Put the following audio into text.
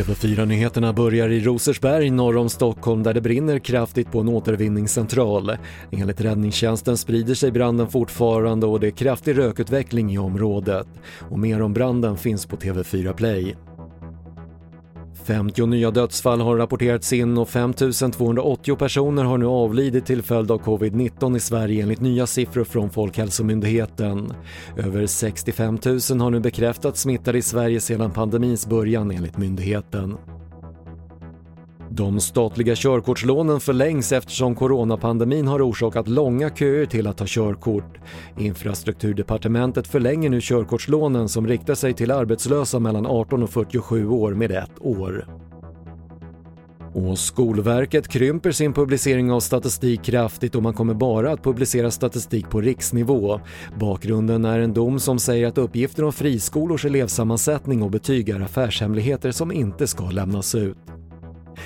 TV4-nyheterna börjar i Rosersberg norr om Stockholm där det brinner kraftigt på en återvinningscentral. Enligt räddningstjänsten sprider sig branden fortfarande och det är kraftig rökutveckling i området. Och mer om branden finns på TV4 Play. 50 nya dödsfall har rapporterats in och 5 280 personer har nu avlidit till följd av covid-19 i Sverige enligt nya siffror från Folkhälsomyndigheten. Över 65 000 har nu bekräftats smittade i Sverige sedan pandemins början enligt myndigheten. De statliga körkortslånen förlängs eftersom coronapandemin har orsakat långa köer till att ta körkort. Infrastrukturdepartementet förlänger nu körkortslånen som riktar sig till arbetslösa mellan 18 och 47 år med ett år. Och Skolverket krymper sin publicering av statistik kraftigt och man kommer bara att publicera statistik på riksnivå. Bakgrunden är en dom som säger att uppgifter om friskolors elevsammansättning och betyg är affärshemligheter som inte ska lämnas ut.